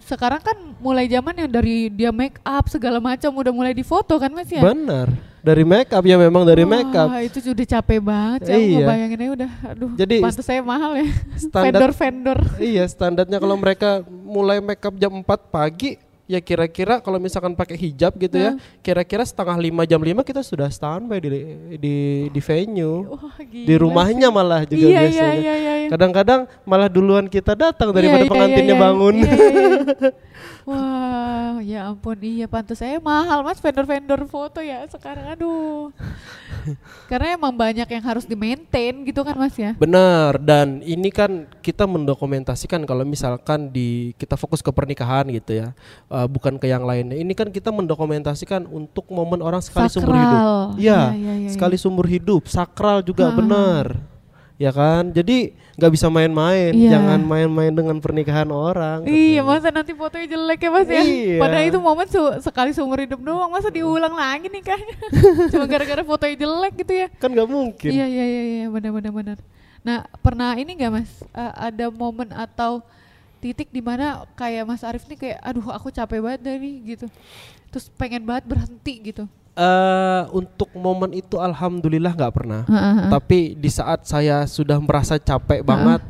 Sekarang kan mulai zaman yang dari dia make up segala macam udah mulai difoto kan mas ya. Benar. Dari make up ya memang dari make up. Wah, itu sudah capek banget ya. Aku Iya. ngebayangin aja udah aduh. Jadi pantas saya mahal ya. standar- Vendor-vendor. iya, standarnya kalau mereka mulai make up jam 4 pagi, ya kira-kira kalau misalkan pakai hijab gitu ya, kira-kira setengah lima jam lima kita sudah standby di di di venue, Wah, di rumahnya sih. malah juga iya, biasanya. Iya, iya, iya, iya. Kadang-kadang malah duluan kita datang Iya, daripada iya, pengantinnya iya, iya. bangun. Iya, iya, iya. Wah, ya ampun, iya pantas saya mahal mas vendor-vendor foto ya sekarang, aduh. Karena emang banyak yang harus di maintain gitu kan mas ya. Benar dan ini kan kita mendokumentasikan kalau misalkan di kita fokus ke pernikahan gitu ya, uh, bukan ke yang lainnya. Ini kan kita mendokumentasikan untuk momen orang sekali seumur hidup. Sakral. Iya, Iya, iya, iya, sekali seumur hidup, sakral juga ha, benar. Ya kan, jadi nggak bisa main-main. Iya. Jangan main-main dengan pernikahan orang. Iya katanya. masa nanti fotonya jelek ya mas ya Iya. Padahal itu momen se- sekali seumur hidup doang Masa diulang lagi nih kayaknya Cuma gara-gara fotonya jelek gitu ya Kan nggak mungkin. Iya iya iya iya benar benar benar. Nah pernah ini nggak mas eh, ada momen atau titik di mana kayak Mas Arif nih kayak aduh aku capek banget nih gitu. Terus pengen banget berhenti gitu. Eh, untuk momen itu alhamdulillah nggak pernah. Heeh. Tapi di saat saya sudah merasa capek banget,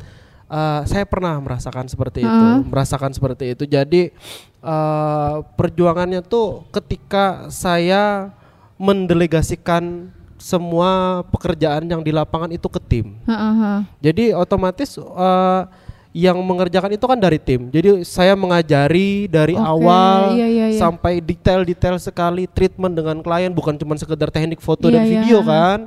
eh, saya pernah merasakan seperti itu, merasakan seperti itu. Jadi eh, perjuangannya tuh ketika saya mendelegasikan semua pekerjaan yang di lapangan itu ke tim. Jadi otomatis eh, yang mengerjakan itu kan dari tim. Jadi saya mengajari dari Oke, awal iya, iya, iya. sampai detail-detail sekali treatment dengan klien bukan cuma sekedar teknik foto Iya, dan iya, video ha. kan.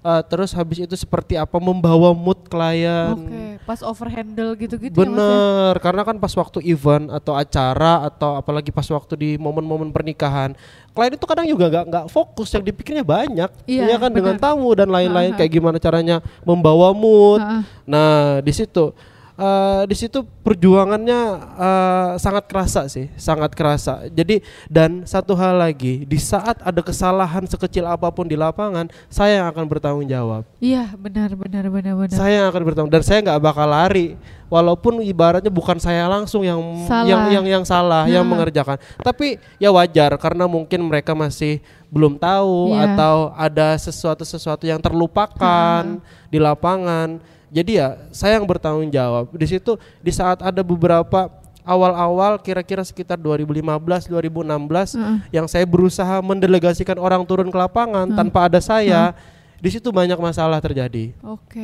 Eh, terus habis itu seperti apa membawa mood klien. Oke, pas overhandle gitu-gitu ya ya? Bener, karena kan pas waktu event atau acara atau apalagi pas waktu di momen-momen pernikahan, klien itu kadang juga nggak nggak fokus yang dipikirnya banyak, Iya, ya kan dengan bener. tamu dan lain-lain kayak gimana caranya membawa mood. Nah di situ, eh, di situ perjuangannya eh, sangat kerasa sih, sangat kerasa. Jadi dan satu hal lagi, di saat ada kesalahan sekecil apa pun di lapangan, saya yang akan bertanggung jawab. Iya benar benar benar benar. Saya yang akan bertanggung dan saya nggak bakal lari walaupun ibaratnya bukan saya langsung yang Salah. yang yang yang salah yang Nah. mengerjakan. Tapi ya wajar karena mungkin mereka masih belum tahu Iya. atau ada sesuatu-sesuatu yang terlupakan di lapangan. Jadi ya saya yang bertanggung jawab. Di situ di saat ada beberapa awal-awal kira-kira sekitar 2015 2016 Heeh. yang saya berusaha mendelegasikan orang turun ke lapangan tanpa ada saya. Di situ banyak masalah terjadi Oke.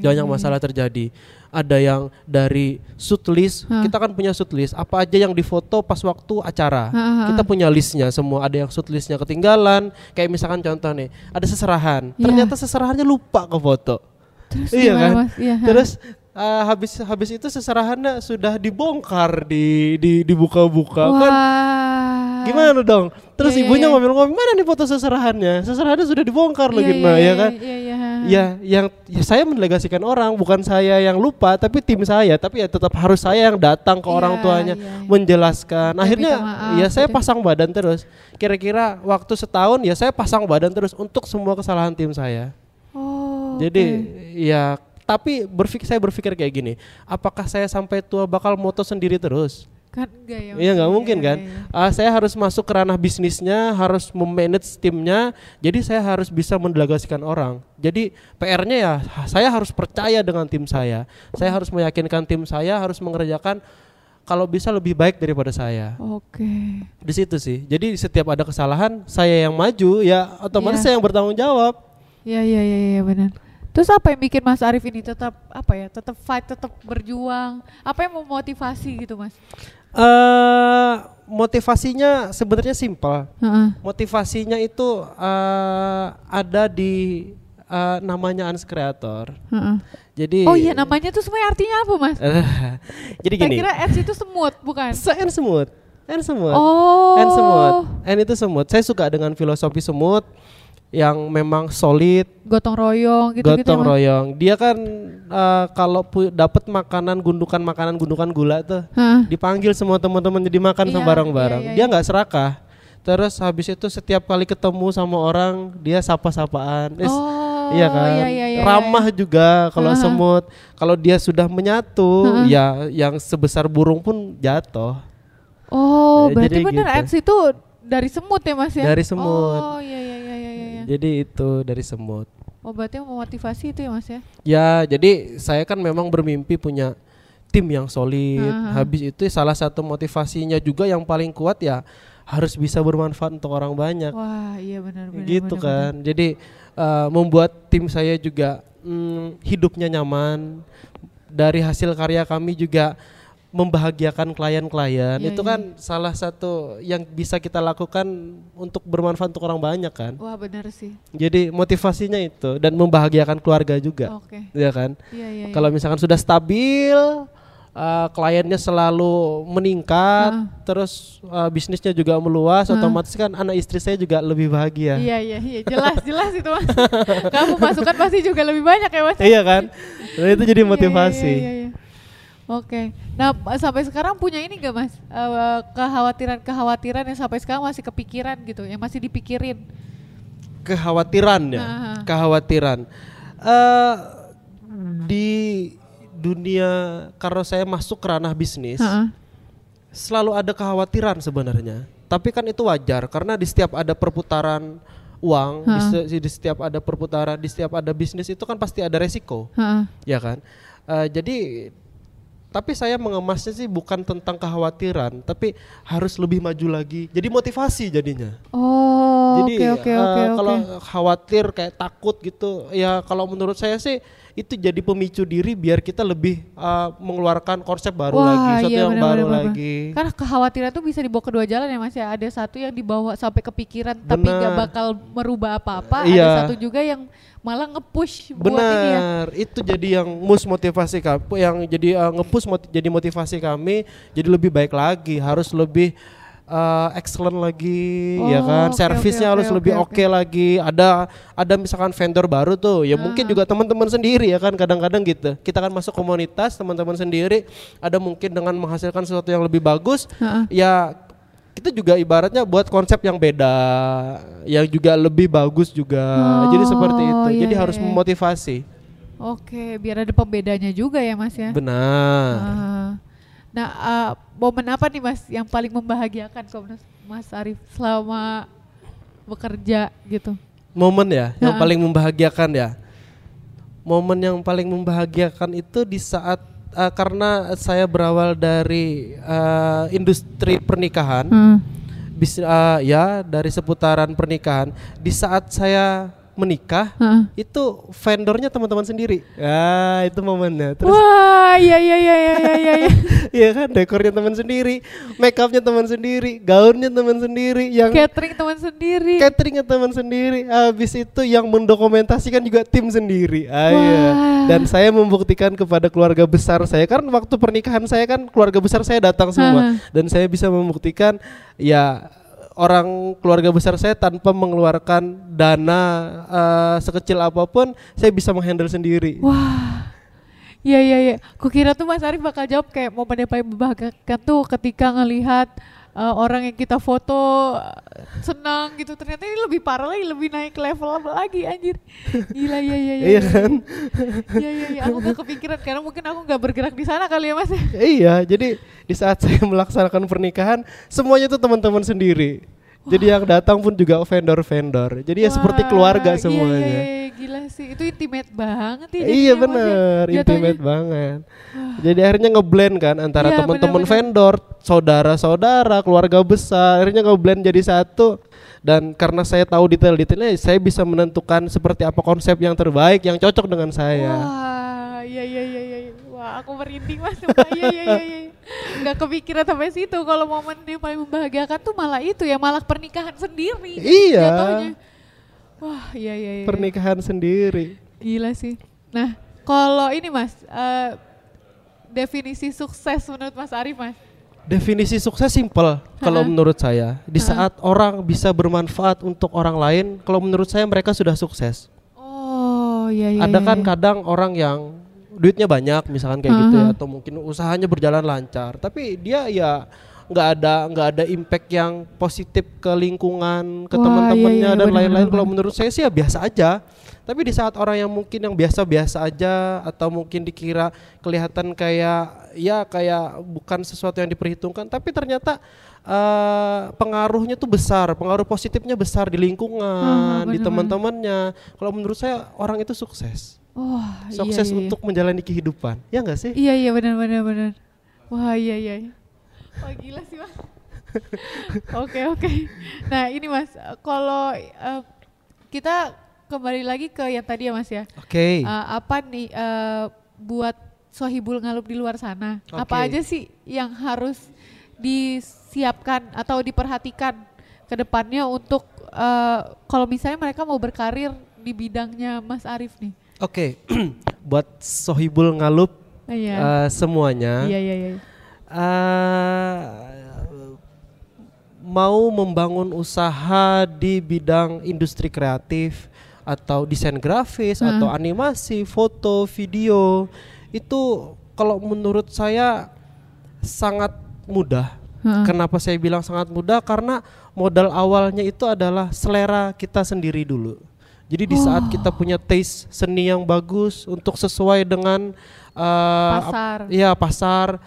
banyak masalah terjadi. Ada yang dari shoot list, kita kan punya shoot list. Apa aja yang difoto pas waktu acara, Ha, ha, ha. kita punya listnya semua. Ada yang shoot listnya ketinggalan. Kayak misalkan contoh nih, ada seserahan. Iya. Ternyata seserahannya lupa ke foto. Terus iya gimana, kan? Mas? Iya. Terus uh, habis habis itu seserahannya sudah dibongkar di di dibuka-buka kan. Gimana dong? Terus Iya, iya, ibunya iya. ngomel-ngomel, "Mana nih foto seserahannya? Seserahannya sudah dibongkar loh Iya, gitu iya, ya kan?" Iya, iya. ya yang ya saya mendelegasikan orang bukan saya yang lupa tapi tim saya tapi ya tetap harus saya yang datang ke Iya, orang tuanya iya, iya. menjelaskan akhirnya maaf ya saya pasang badan terus kira-kira waktu setahun ya saya pasang badan terus untuk semua kesalahan tim saya Oh. Jadi oke. ya tapi berpikir saya berpikir kayak gini apakah saya sampai tua bakal moto sendiri terus kan enggak ya. Iya nggak Mas? mungkin kan? Ah, saya harus masuk ke ranah bisnisnya, harus memanage timnya. Jadi saya harus bisa mendelegasikan orang. Jadi PR-nya ya saya harus percaya dengan tim saya. Saya harus meyakinkan tim saya harus mengerjakan kalau bisa lebih baik daripada saya. Oke. Di situ sih. Jadi setiap ada kesalahan saya yang maju ya otomatis Iya. saya yang bertanggung jawab. Iya iya iya iya benar. Terus apa yang bikin Mas Arif ini tetap apa ya? Tetap fight, tetap berjuang. Apa yang memotivasi gitu, Mas? eh motivasinya sebenarnya simpel. Heeh. Motivasinya itu eh, ada di eh, namanya Ans Creator. heeh. Jadi Oh iya namanya tuh semuanya artinya apa, Mas? Jadi Saya gini. kira Eds itu semut, bukan? N semut. N semut. Oh. N semut. N itu semut. Saya suka dengan filosofi semut yang memang solid, Gotong royong gitu-gitu. gotong royong. Dia kan eh, kalau dapat makanan gundukan makanan gundukan gula tuh Heeh. dipanggil semua teman-teman jadi makan Iya, sama bareng-bareng. iya, iya, Dia iya. nggak serakah. Terus habis itu setiap kali ketemu sama orang dia sapa-sapaan. Oh, Iya kan, iya, iya, iya, ramah juga kalau Aha. semut. Kalau dia sudah menyatu, Aha. ya yang sebesar burung pun jatuh. Oh, Eh, berarti bener gitu. Itu dari semut ya, Mas ya? Dari semut. Oh, iya iya iya iya iya. Jadi itu dari semut. Oh, berarti yang memotivasi itu ya, Mas ya? Ya, jadi saya kan memang bermimpi punya tim yang solid. Aha. Habis itu salah satu motivasinya juga yang paling kuat ya harus bisa bermanfaat untuk orang banyak. Wah, iya benar benar. gitu benar, kan. Jadi eh, membuat tim saya juga mm, hidupnya nyaman. Dari hasil karya kami juga membahagiakan klien-klien. Iya, Itu iya. kan salah satu yang bisa kita lakukan untuk bermanfaat untuk orang banyak kan. Wah, benar sih. Jadi motivasinya itu dan membahagiakan keluarga juga. Oke. Ya kan? Iya, iya. iya. Kalau misalkan sudah stabil, uh, kliennya selalu meningkat, Ah. terus uh, bisnisnya juga meluas, Ah. otomatis kan anak istri saya juga lebih bahagia. Iya, iya, iya. Jelas, jelas itu, Mas. Kamu masukan pasti juga lebih banyak ya, Mas. Iya kan? Nah, itu jadi Iya, motivasi. Iya, iya, iya. Oke. Nah, sampai sekarang punya ini gak, Mas? Eh, kekhawatiran-kekhawatiran yang sampai sekarang masih kepikiran gitu, yang masih dipikirin. Kekhawatiran ya, Ah. kekhawatiran. Eh, di dunia karena saya masuk ke ranah bisnis, Heeh. selalu ada kekhawatiran sebenarnya. Tapi kan itu wajar karena di setiap ada perputaran uang, di, Ha. se- di setiap ada perputaran, di setiap ada bisnis itu kan pasti ada resiko, ya kan? Eh, jadi tapi saya mengemasnya sih bukan tentang kekhawatiran, tapi harus lebih maju lagi. Jadi motivasi jadinya. Oh, Jadi oke oke oke kalau khawatir kayak takut gitu, ya kalau menurut saya sih itu jadi pemicu diri biar kita lebih eh, mengeluarkan konsep baru Wah, lagi, sesuatu iya, yang benar, baru benar. lagi. Karena kekhawatiran tuh bisa dibawa kedua jalan ya Mas ya. Ada satu yang dibawa sampai kepikiran tapi nggak bakal merubah apa-apa. Iya. Ada satu juga yang malah nge-push buat ini ya. Benar, itu jadi yang mus motivasi kami, yang jadi uh, nge-push moti- jadi motivasi kami jadi lebih baik lagi, harus lebih uh, excellent lagi, ya Oh, kan, oke, servisnya oke, harus oke, lebih oke, oke lagi. Ada ada misalkan vendor baru tuh, ya mungkin Ah. juga teman-teman sendiri ya kan, kadang-kadang gitu. Kita kan masuk komunitas teman-teman sendiri, ada mungkin dengan menghasilkan sesuatu yang lebih bagus, Heeh. ya kita juga ibaratnya buat konsep yang beda, yang juga lebih bagus juga. Jadi seperti Oh, itu. iya, Jadi iya, harus iya. memotivasi. Oke, biar ada pembedanya juga ya Mas ya. Benar. Ah. Nah, eh, momen apa nih Mas yang paling membahagiakan menurut Mas Arif selama bekerja gitu? Momen ya yang Ha-ha. paling membahagiakan ya. Momen yang paling membahagiakan itu di saat eh, karena saya berawal dari eh, industri pernikahan, bis, eh, ya dari seputaran pernikahan. Di saat saya menikah, itu vendornya teman-teman sendiri. Ya, itu momennya. Terus Wah, iya iya iya iya iya iya. iya. Iya kan dekornya teman sendiri, make upnya teman sendiri, gaunnya teman sendiri, yang Catering teman sendiri. cateringnya teman sendiri. Habis itu yang mendokumentasikan juga tim sendiri. Ah, iya. Dan saya membuktikan kepada keluarga besar saya karena waktu pernikahan saya kan keluarga besar saya datang semua dan saya bisa membuktikan ya orang keluarga besar saya tanpa mengeluarkan dana eh, sekecil apa pun saya bisa menghandle sendiri. Wah. Iya iya iya. Kukira tuh Mas Arif bakal jawab kayak momen yang paling tuh ketika ngelihat uh, orang yang kita foto uh, senang gitu. Ternyata ini lebih parah lagi, lebih naik level lagi anjir. Gila iya iya iya. Iya kan? Iya iya iya. Aku gak kepikiran karena mungkin aku gak bergerak di sana kali ya Mas. Iya, jadi di saat saya melaksanakan pernikahan, semuanya itu teman-teman sendiri. Jadi yang datang pun juga vendor-vendor. Jadi ya seperti Wah, keluarga iya, semuanya. Iya, iya, iya, gila sih. Itu intimate banget ya. Iya ya. benar, Jatuhnya. intimate banget. Jadi akhirnya ngeblend kan antara Iya, teman-teman vendor, saudara-saudara, keluarga besar, akhirnya ngeblend jadi satu. Dan karena saya tahu detail-detailnya, saya bisa menentukan seperti apa konsep yang terbaik yang cocok dengan saya. Wah, iya iya iya iya. Wah, aku merinding Mas. Iya iya iya iya. Gak kepikiran sampai situ kalau momen yang paling membahagiakan tuh malah itu ya, malah pernikahan sendiri. Iya. jatuhnya. Wah, iya iya iya. Pernikahan sendiri. Gila sih. Nah, kalau ini Mas, eh, definisi sukses menurut Mas Arif Mas. Definisi sukses simpel kalau menurut saya. Di Ha-ha. saat orang bisa bermanfaat untuk orang lain, kalau menurut saya mereka sudah sukses. Oh, iya iya. Ada iya, kan iya. kadang orang yang duitnya banyak misalkan kayak gitu ya atau mungkin usahanya berjalan lancar, tapi dia ya nggak ada nggak ada impact yang positif ke lingkungan, ke teman-temannya iya, iya, dan lain-lain. Kalau menurut saya sih ya biasa aja. Tapi di saat orang yang mungkin yang biasa-biasa aja atau mungkin dikira kelihatan kayak ya kayak bukan sesuatu yang diperhitungkan, tapi ternyata eh, pengaruhnya tuh besar, pengaruh positifnya besar di lingkungan, Ah, di teman-temannya. Kalau menurut saya orang itu sukses. Iya, sukses iya, iya. untuk menjalani kehidupan. Ya nggak sih? Iya iya benar benar benar. Wah iya iya. Iya. Wah gila sih mas. Oke oke. Nah ini mas, kalau eh, kita kembali lagi ke yang tadi ya mas ya. Oke. Eh, apa nih eh, buat sohibul ngalup di luar sana? Apa Oke. aja sih yang harus disiapkan atau diperhatikan ke depannya untuk eh, kalau misalnya mereka mau berkarir di bidangnya Mas Arif nih? Oke. Buat sohibul ngalup Iya. eh, semuanya. Iya iya iya. Eh, mau membangun usaha di bidang industri kreatif atau desain grafis Hmm. atau animasi, foto, video itu kalau menurut saya sangat mudah. Heeh. Kenapa saya bilang sangat mudah? Karena modal awalnya itu adalah selera kita sendiri dulu. Jadi di saat kita punya taste seni yang bagus untuk sesuai dengan ap- Pasar. Iya pasar.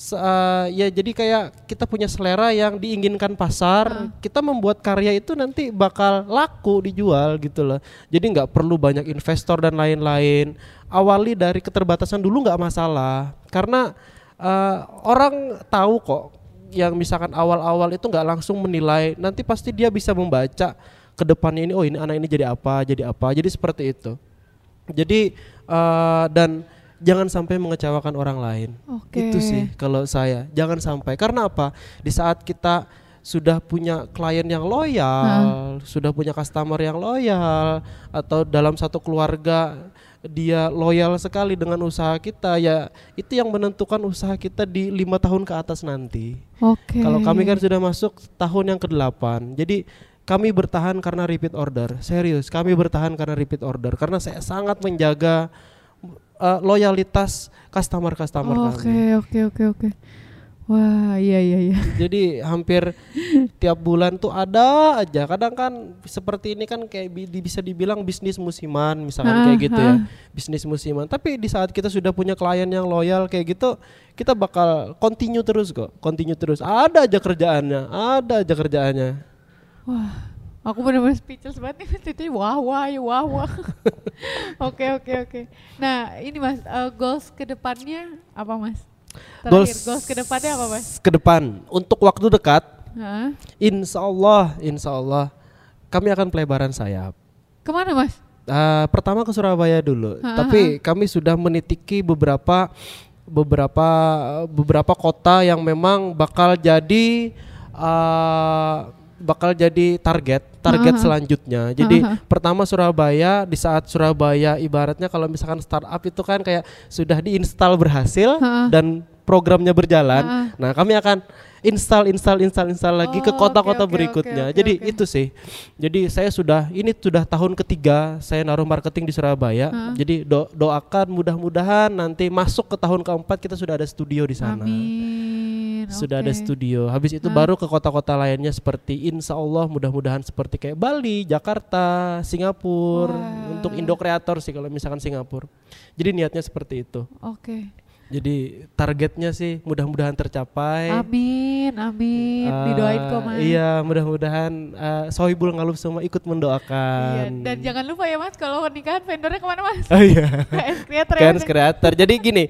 Se- eh, ya jadi kayak kita punya selera yang diinginkan pasar. Kita membuat karya itu nanti bakal laku dijual gitu loh. Jadi nggak perlu banyak investor dan lain-lain. Awali dari keterbatasan dulu nggak masalah. Karena eh, orang tahu kok yang misalkan awal-awal itu nggak langsung menilai. Nanti pasti dia bisa membaca ke depannya ini. Oh ini anak ini jadi apa, jadi apa. Jadi seperti itu. Jadi eh, dan jangan sampai mengecewakan orang lain. Oke. Itu sih kalau saya. Jangan sampai. Karena apa? Di saat kita sudah punya klien yang loyal, sudah punya customer yang loyal atau dalam satu keluarga dia loyal sekali dengan usaha kita ya itu yang menentukan usaha kita di lima tahun ke atas nanti. Oke. Kalau kami kan sudah masuk tahun yang ke-8. Jadi kami bertahan karena repeat order. Serius, kami bertahan karena repeat order karena saya sangat menjaga uh, loyalitas customer-customer Oke kami. oke oke oke. Wah iya iya iya. Jadi hampir tiap bulan tuh ada aja. Kadang kan seperti ini kan kayak bi- bisa dibilang bisnis musiman misalkan Ah, kayak gitu ya. ah. Bisnis musiman. Tapi di saat kita sudah punya klien yang loyal kayak gitu, kita bakal continue terus kok. Continue terus. Ada aja kerjaannya, ada aja kerjaannya. Wah. Aku benar-benar speechless banget nih Mas Titi. Wah wah ya wah wah. Oke oke oke. Nah ini mas eh, goals ke depannya apa mas? Terakhir goals, ke depannya apa mas? Ke depan untuk waktu dekat, Hah? insya Allah, insya Allah kami akan pelebaran sayap. Ke mana mas? Eh, pertama ke Surabaya dulu, Ha, tapi kami sudah menitiki beberapa beberapa beberapa kota yang memang bakal jadi eh, bakal jadi target target Ha, ha. selanjutnya. Jadi Ha, ha. pertama Surabaya di saat Surabaya ibaratnya kalau misalkan startup itu kan kayak sudah diinstal berhasil Ha, ha. dan programnya berjalan. Nah, kami akan install install install install lagi ke Oh, kota-kota oke, oke, berikutnya. oke, oke, Jadi oke. itu sih. Jadi saya sudah ini sudah tahun ketiga saya naruh marketing di Surabaya. Hah? Jadi do- doakan mudah-mudahan nanti masuk ke tahun keempat kita sudah ada studio di sana. Amin. Sudah ada oke. studio. Habis itu Hah? baru ke kota-kota lainnya seperti Insya Allah mudah-mudahan seperti kayak Bali, Jakarta, Singapura. Wah. Untuk Indo Creator sih kalau misalkan Singapura. Jadi niatnya seperti itu. Oke. Jadi targetnya sih mudah-mudahan tercapai. Amin amin. Eh, Didoain kok mas. Iya, mudah-mudahan eh, Sohibul Ngalup semua ikut Iya, mendoakan. Dan jangan lupa ya mas kalau pernikahan vendornya ke mana mas? Oh iya. KS Creator ya. Kreator. Jadi gini,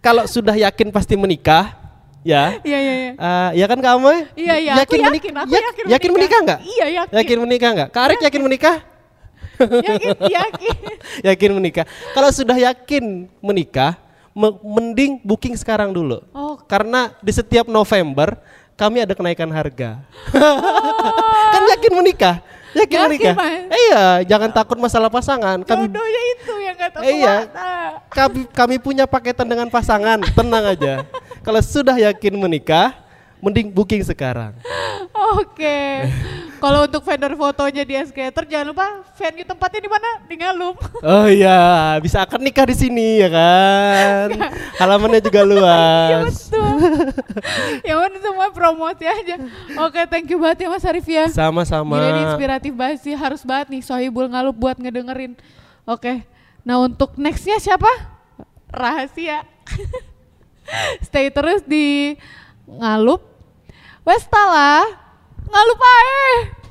kalau sudah yakin pasti menikah, ya. Iya iya iya. eh, ya kan kamu? Iya iya. aku menik- yakin. Aku yak- yakin. yakin menikah nggak? Iya yakin. Yakin menikah nggak? Kak Arik yakin menikah? yakin. Yakin. yakin menikah. Kalau sudah yakin menikah, me- mending booking sekarang dulu. Oh. Karena di setiap November kami ada kenaikan harga. kan yakin menikah? Yakin, menikah? Mas. Iya, jangan takut masalah pasangan. Kami Jodohnya itu yang gak tahu Iya. kami kami punya paketan dengan pasangan, tenang aja. Kalau sudah yakin menikah, mending booking sekarang. Oke. Kalau untuk vendor fotonya di S Creator jangan lupa venue tempatnya di mana? Di Ngalup. Oh iya, bisa akan nikah di sini ya kan. Halamannya juga Iya luas. betul. ya udah semua promosi aja. Oke, thank you banget ya Mas Arif ya. Sama-sama. Gila ini inspiratif banget sih, harus banget nih Sohibul Ngalup buat ngedengerin. Oke, nah untuk nextnya siapa? Rahasia. Stay terus di Ngalup. Wes lah, nggak lupa eh.